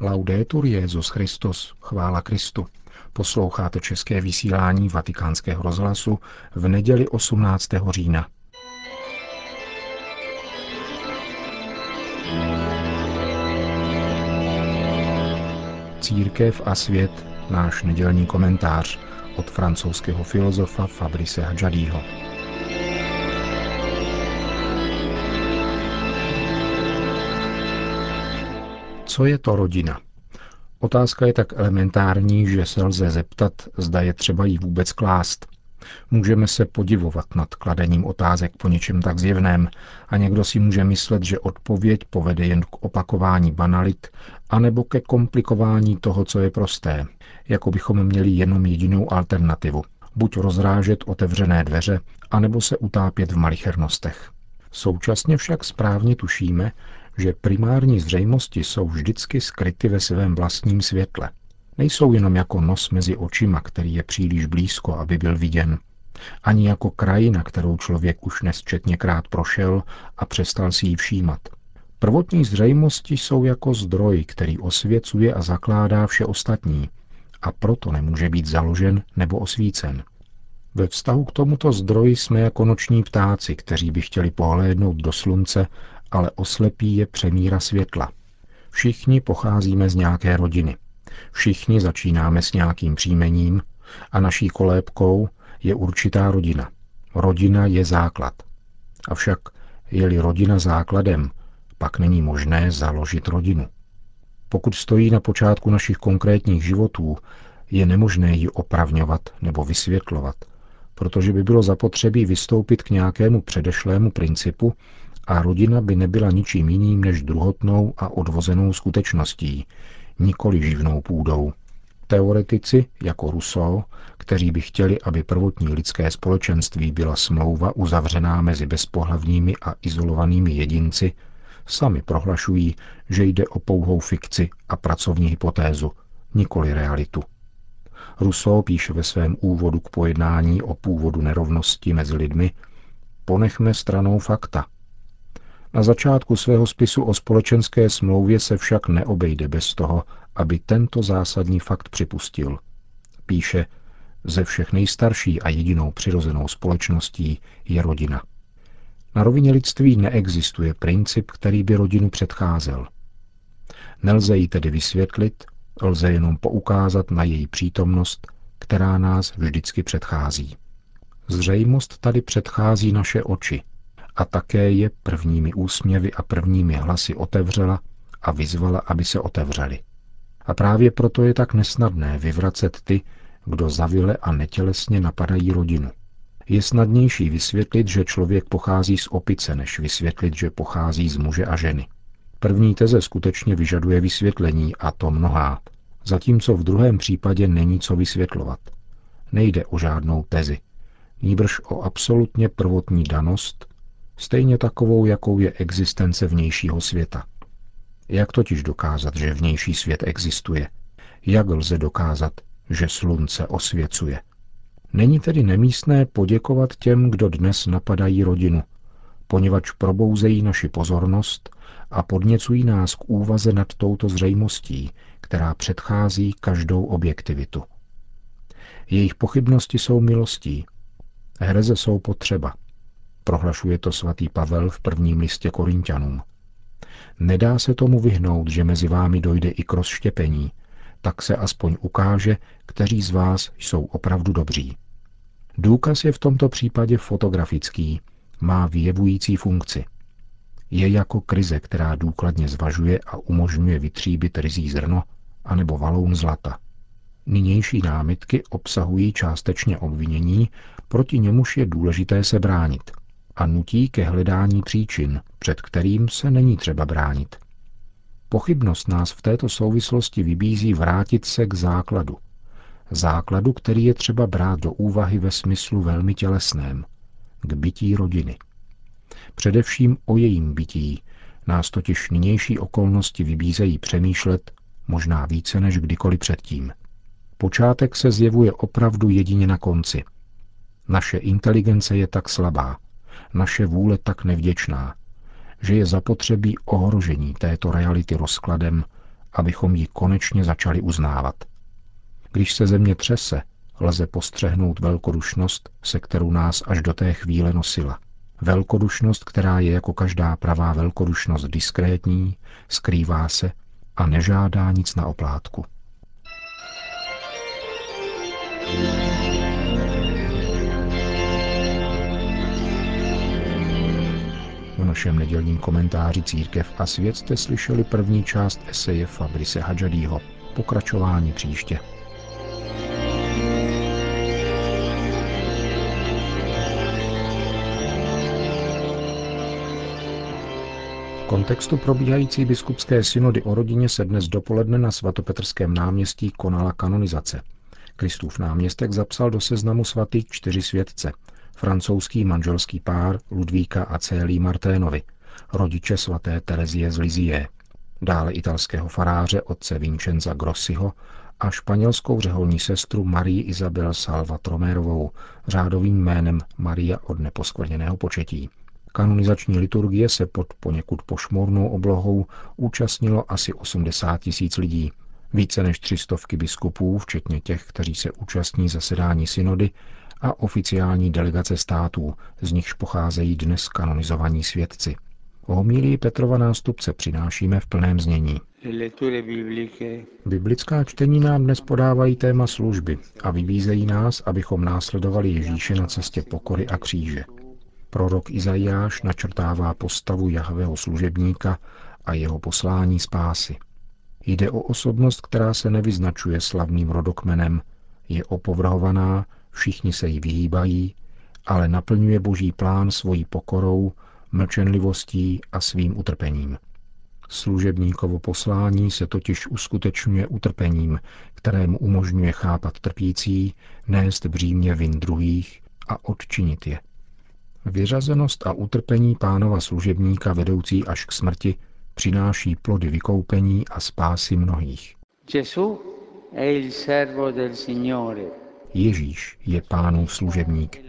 Laudetur Jezus Christus, chvála Kristu. Posloucháte české vysílání Vatikánského rozhlasu v neděli 18. října. Církev a svět, náš nedělní komentář od francouzského filozofa Fabrice Hadžadího. Co je to rodina? Otázka je tak elementární, že se lze zeptat, zda je třeba jí vůbec klást. Můžeme se podivovat nad kladením otázek po něčem tak zjevném a někdo si může myslet, že odpověď povede jen k opakování banalit anebo ke komplikování toho, co je prosté, jako bychom měli jenom jedinou alternativu. Buď rozrážet otevřené dveře, anebo se utápět v malichernostech. Současně však správně tušíme, že primární zřejmosti jsou vždycky skryty ve svém vlastním světle. Nejsou jenom jako nos mezi očima, který je příliš blízko, aby byl viděn, ani jako krajina, kterou člověk už nesčetněkrát prošel a přestal si ji všímat. Prvotní zřejmosti jsou jako zdroj, který osvěcuje a zakládá vše ostatní a proto nemůže být založen nebo osvícen. Ve vztahu k tomuto zdroji jsme jako noční ptáci, kteří by chtěli pohlédnout do slunce ale oslepí je přemíra světla. Všichni pocházíme z nějaké rodiny. Všichni začínáme s nějakým příjmením a naší kolébkou je určitá rodina. Rodina je základ. Avšak je-li rodina základem, pak není možné založit rodinu. Pokud stojí na počátku našich konkrétních životů, je nemožné ji opravňovat nebo vysvětlovat, protože by bylo zapotřebí vystoupit k nějakému předešlému principu a rodina by nebyla ničím jiným než druhotnou a odvozenou skutečností, nikoli živnou půdou. Teoretici, jako Rousseau, kteří by chtěli, aby prvotní lidské společenství byla smlouva uzavřená mezi bezpohlavními a izolovanými jedinci, sami prohlašují, že jde o pouhou fikci a pracovní hypotézu, nikoli realitu. Rousseau píše ve svém úvodu k pojednání o původu nerovnosti mezi lidmi, ponechme stranou fakta, na začátku svého spisu o společenské smlouvě se však neobejde bez toho, aby tento zásadní fakt připustil. Píše, ze všech nejstarší a jedinou přirozenou společností je rodina. Na rovině lidství neexistuje princip, který by rodinu předcházel. Nelze ji tedy vysvětlit, lze jenom poukázat na její přítomnost, která nás vždycky předchází. Zřejmost tady předchází naše oči – a také je prvními úsměvy a prvními hlasy otevřela a vyzvala, aby se otevřeli. A právě proto je tak nesnadné vyvracet ty, kdo zavile a netělesně napadají rodinu. Je snadnější vysvětlit, že člověk pochází z opice, než vysvětlit, že pochází z muže a ženy. První teze skutečně vyžaduje vysvětlení, a to mnohá, zatímco v druhém případě není co vysvětlovat. Nejde o žádnou tezi, níbrž o absolutně prvotní danost, stejně takovou, jakou je existence vnějšího světa. Jak totiž dokázat, že vnější svět existuje? Jak lze dokázat, že slunce osvěcuje? Není tedy nemístné poděkovat těm, kdo dnes napadají rodinu, poněvadž probouzejí naši pozornost a podněcují nás k úvaze nad touto zřejmostí, která předchází každou objektivitu. Jejich pochybnosti jsou milostí, hereze jsou potřeba – Prohlašuje to svatý Pavel v prvním listě Korintianům. Nedá se tomu vyhnout, že mezi vámi dojde i k rozštěpení, tak se aspoň ukáže, kteří z vás jsou opravdu dobří. Důkaz je v tomto případě fotografický, má vyjevující funkci. Je jako krize, která důkladně zvažuje a umožňuje vytříbit rizí zrno anebo valoun zlata. Nynější námitky obsahují částečně obvinění, proti němuž je důležité se bránit – a nutí ke hledání příčin, před kterým se není třeba bránit. Pochybnost nás v této souvislosti vybízí vrátit se k základu. Základu, který je třeba brát do úvahy ve smyslu velmi tělesném, k bytí rodiny. Především o jejím bytí nás totiž nynější okolnosti vybízejí přemýšlet možná více než kdykoliv předtím. Počátek se zjevuje opravdu jedině na konci. Naše inteligence je tak slabá, naše vůle tak nevděčná, že je zapotřebí ohrožení této reality rozkladem abychom ji konečně začali uznávat. Když se země třese, lze postřehnout velkodušnost, se kterou nás až do té chvíle nosila. Velkodušnost, která je jako každá pravá velkodušnost diskrétní, skrývá se a nežádá nic na oplátku. V našem nedělním komentáři Církev a svět jste slyšeli první část eseje Fabrice Hadžadího. Pokračování příště. V kontextu probíhající biskupské synody o rodině se dnes dopoledne na svatopetrském náměstí konala kanonizace. Kristův náměstek zapsal do seznamu svatých čtyři světce. Francouzský manželský pár Ludvíka a Célí Marténovi, rodiče svaté Terezie z Lizie, dále italského faráře otce Vincenza Grossiho a španělskou řeholní sestru Marii Isabel Salva Tromérovou, řádovým jménem Maria od neposkvrněného početí. Kanonizační liturgie se pod poněkud pošmornou oblohou účastnilo asi 80 tisíc lidí. Více než tři stovky biskupů, včetně těch, kteří se účastní zasedání synody, a oficiální delegace států, z nichž pocházejí dnes kanonizovaní svědci. Homílii Petrova nástupce přinášíme v plném znění. Biblická čtení nám dnes podávají téma služby a vybízejí nás, abychom následovali Ježíše na cestě pokory a kříže. Prorok Izajáš načrtává postavu Jahvého služebníka a jeho poslání spásy. Jde o osobnost, která se nevyznačuje slavným rodokmenem, je opovrhovaná, všichni se jí vyhýbají, ale naplňuje boží plán svojí pokorou, mlčenlivostí a svým utrpením. Služebníkovo poslání se totiž uskutečňuje utrpením, kterému umožňuje chápat trpící, nést břímě vin druhých a odčinit je. Vyřazenost a utrpení pánova služebníka vedoucí až k smrti přináší plody vykoupení a spásy mnohých. Ježíš je pánův služebník.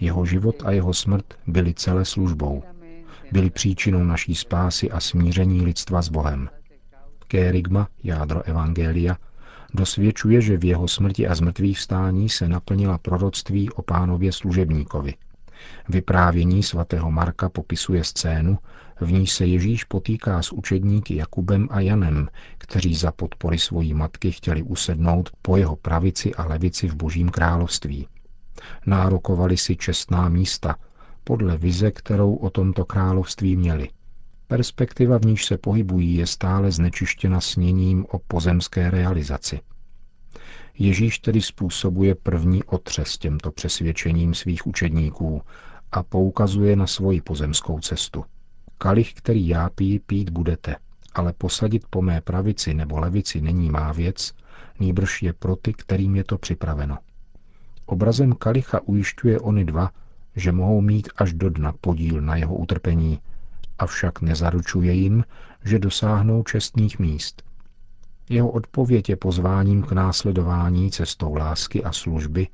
Jeho život a jeho smrt byly celé službou. Byly příčinou naší spásy a smíření lidstva s Bohem. Kérigma, jádro Evangelia, dosvědčuje, že v jeho smrti a zmrtvých vstání se naplnila proroctví o pánově služebníkovi – Vyprávění svatého Marka popisuje scénu, v níž se Ježíš potýká s učedníky Jakubem a Janem, kteří za podpory svojí matky chtěli usednout po jeho pravici a levici v božím království. Nárokovali si čestná místa, podle vize, kterou o tomto království měli. Perspektiva, v níž se pohybují, je stále znečištěna sněním o pozemské realizaci. Ježíš tedy způsobuje první otřes těmto přesvědčením svých učedníků a poukazuje na svoji pozemskou cestu. Kalich, který já pí, pít budete, ale posadit po mé pravici nebo levici není má věc, nýbrž je pro ty, kterým je to připraveno. Obrazem kalicha ujišťuje oni dva, že mohou mít až do dna podíl na jeho utrpení, avšak nezaručuje jim, že dosáhnou čestných míst – jeho odpověď je pozváním k následování cestou lásky a služby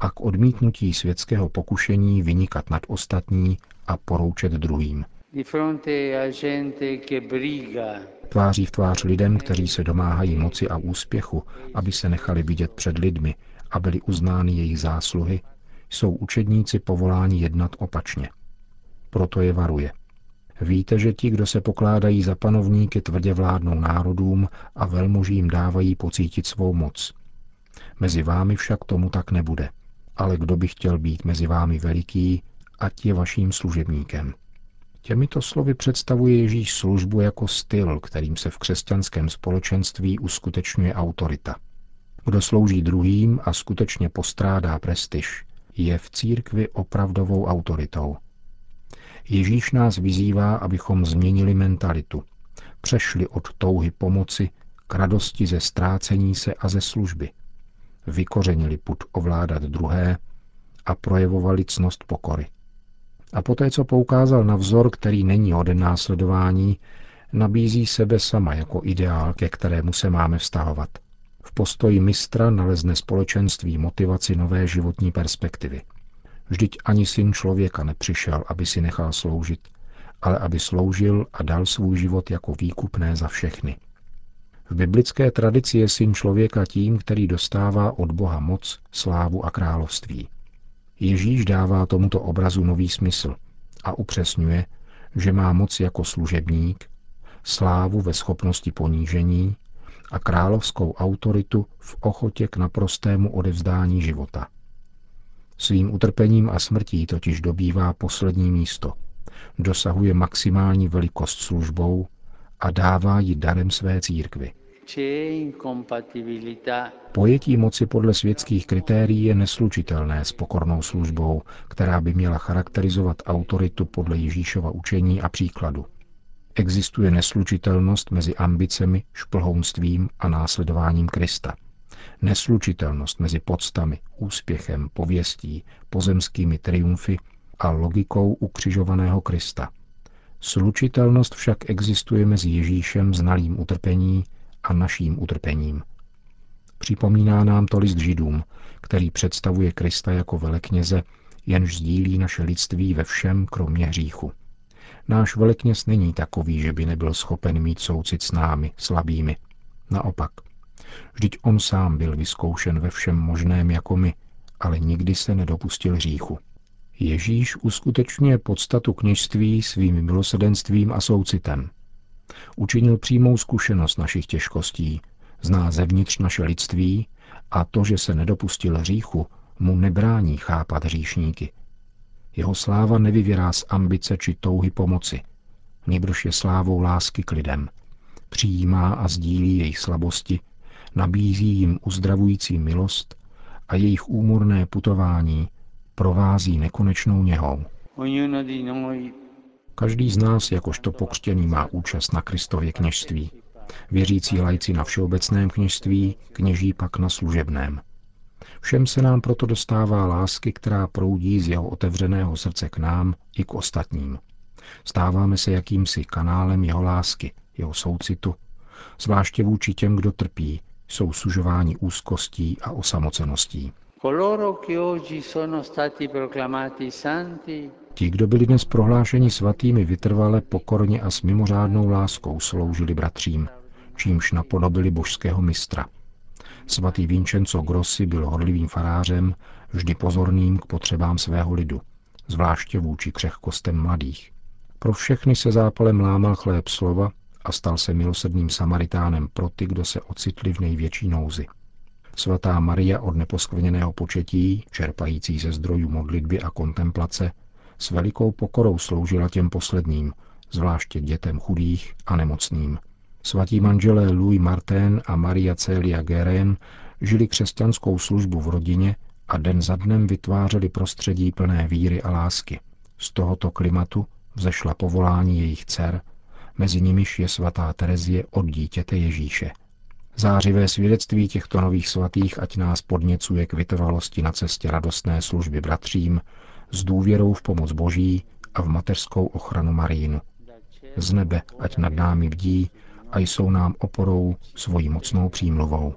a k odmítnutí světského pokušení vynikat nad ostatní a poroučet druhým. Tváří v tvář lidem, kteří se domáhají moci a úspěchu, aby se nechali vidět před lidmi a byly uznány jejich zásluhy, jsou učedníci povoláni jednat opačně. Proto je varuje. Víte, že ti, kdo se pokládají za panovníky, tvrdě vládnou národům a velmožím dávají pocítit svou moc. Mezi vámi však tomu tak nebude. Ale kdo by chtěl být mezi vámi veliký, ať je vaším služebníkem. Těmito slovy představuje Ježíš službu jako styl, kterým se v křesťanském společenství uskutečňuje autorita. Kdo slouží druhým a skutečně postrádá prestiž, je v církvi opravdovou autoritou – Ježíš nás vyzývá, abychom změnili mentalitu, přešli od touhy pomoci k radosti ze ztrácení se a ze služby, vykořenili put ovládat druhé a projevovali cnost pokory. A poté, co poukázal na vzor, který není hoden následování, nabízí sebe sama jako ideál, ke kterému se máme vztahovat. V postoji mistra nalezne společenství motivaci nové životní perspektivy – Vždyť ani syn člověka nepřišel, aby si nechal sloužit, ale aby sloužil a dal svůj život jako výkupné za všechny. V biblické tradici je syn člověka tím, který dostává od Boha moc, slávu a království. Ježíš dává tomuto obrazu nový smysl a upřesňuje, že má moc jako služebník, slávu ve schopnosti ponížení a královskou autoritu v ochotě k naprostému odevzdání života. Svým utrpením a smrtí totiž dobývá poslední místo, dosahuje maximální velikost službou a dává ji darem své církvi. Pojetí moci podle světských kritérií je neslučitelné s pokornou službou, která by měla charakterizovat autoritu podle Ježíšova učení a příkladu. Existuje neslučitelnost mezi ambicemi, šplhounstvím a následováním Krista. Neslučitelnost mezi podstami, úspěchem, pověstí, pozemskými triumfy a logikou ukřižovaného Krista. Slučitelnost však existuje mezi Ježíšem znalým utrpení a naším utrpením. Připomíná nám to list židům, který představuje Krista jako velekněze, jenž sdílí naše lidství ve všem, kromě hříchu. Náš velekněz není takový, že by nebyl schopen mít soucit s námi, slabými. Naopak. Vždyť on sám byl vyzkoušen ve všem možném jako my, ale nikdy se nedopustil hříchu. Ježíš uskutečňuje podstatu kněžství svým milosedenstvím a soucitem. Učinil přímou zkušenost našich těžkostí, zná zevnitř naše lidství a to, že se nedopustil hříchu, mu nebrání chápat hříšníky. Jeho sláva nevyvěrá z ambice či touhy pomoci, nýbrž je slávou lásky k lidem. Přijímá a sdílí jejich slabosti, nabízí jim uzdravující milost a jejich úmorné putování provází nekonečnou něhou. Každý z nás jakožto pokřtěný má účast na Kristově kněžství. Věřící lajci na všeobecném kněžství, kněží pak na služebném. Všem se nám proto dostává lásky, která proudí z jeho otevřeného srdce k nám i k ostatním. Stáváme se jakýmsi kanálem jeho lásky, jeho soucitu, zvláště vůči těm, kdo trpí, jsou sužováni úzkostí a osamoceností. Ti, kdo byli dnes prohlášeni svatými, vytrvale, pokorně a s mimořádnou láskou sloužili bratřím, čímž napodobili božského mistra. Svatý Vincenzo Grossi byl horlivým farářem, vždy pozorným k potřebám svého lidu, zvláště vůči křehkostem mladých. Pro všechny se zápalem lámal chléb slova a stal se milosrdným samaritánem pro ty, kdo se ocitli v největší nouzi. Svatá Maria od neposkvrněného početí, čerpající ze zdrojů modlitby a kontemplace, s velikou pokorou sloužila těm posledním, zvláště dětem chudých a nemocným. Svatí manželé Louis Martin a Maria Celia Geren žili křesťanskou službu v rodině a den za dnem vytvářeli prostředí plné víry a lásky. Z tohoto klimatu vzešla povolání jejich dcer, mezi nimiž je svatá Terezie od dítěte Ježíše. Zářivé svědectví těchto nových svatých ať nás podněcuje k vytrvalosti na cestě radostné služby bratřím, s důvěrou v pomoc Boží a v mateřskou ochranu Marínu. Z nebe ať nad námi bdí a jsou nám oporou svojí mocnou přímluvou.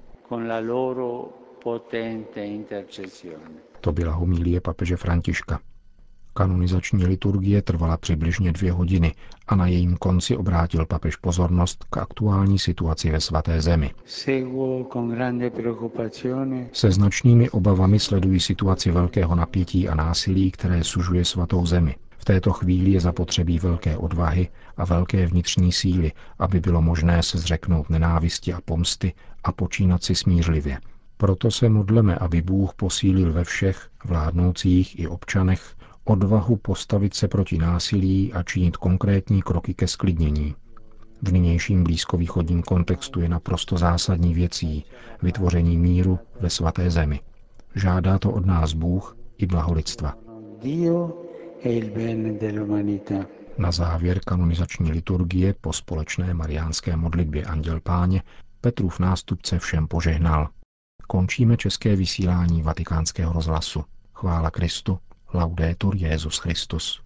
To byla homílie papeže Františka. Kanonizační liturgie trvala přibližně dvě hodiny a na jejím konci obrátil papež pozornost k aktuální situaci ve svaté zemi. Se značnými obavami sledují situaci velkého napětí a násilí, které sužuje svatou zemi. V této chvíli je zapotřebí velké odvahy a velké vnitřní síly, aby bylo možné se zřeknout nenávisti a pomsty a počínat si smířlivě. Proto se modleme, aby Bůh posílil ve všech, vládnoucích i občanech, odvahu postavit se proti násilí a činit konkrétní kroky ke sklidnění. V nynějším blízkovýchodním kontextu je naprosto zásadní věcí vytvoření míru ve svaté zemi. Žádá to od nás Bůh i blaholidstva. Na závěr kanonizační liturgie po společné mariánské modlitbě Anděl Páně Petrův nástupce všem požehnal. Končíme české vysílání vatikánského rozhlasu. Chvála Kristu, laudetur Jezus Christus.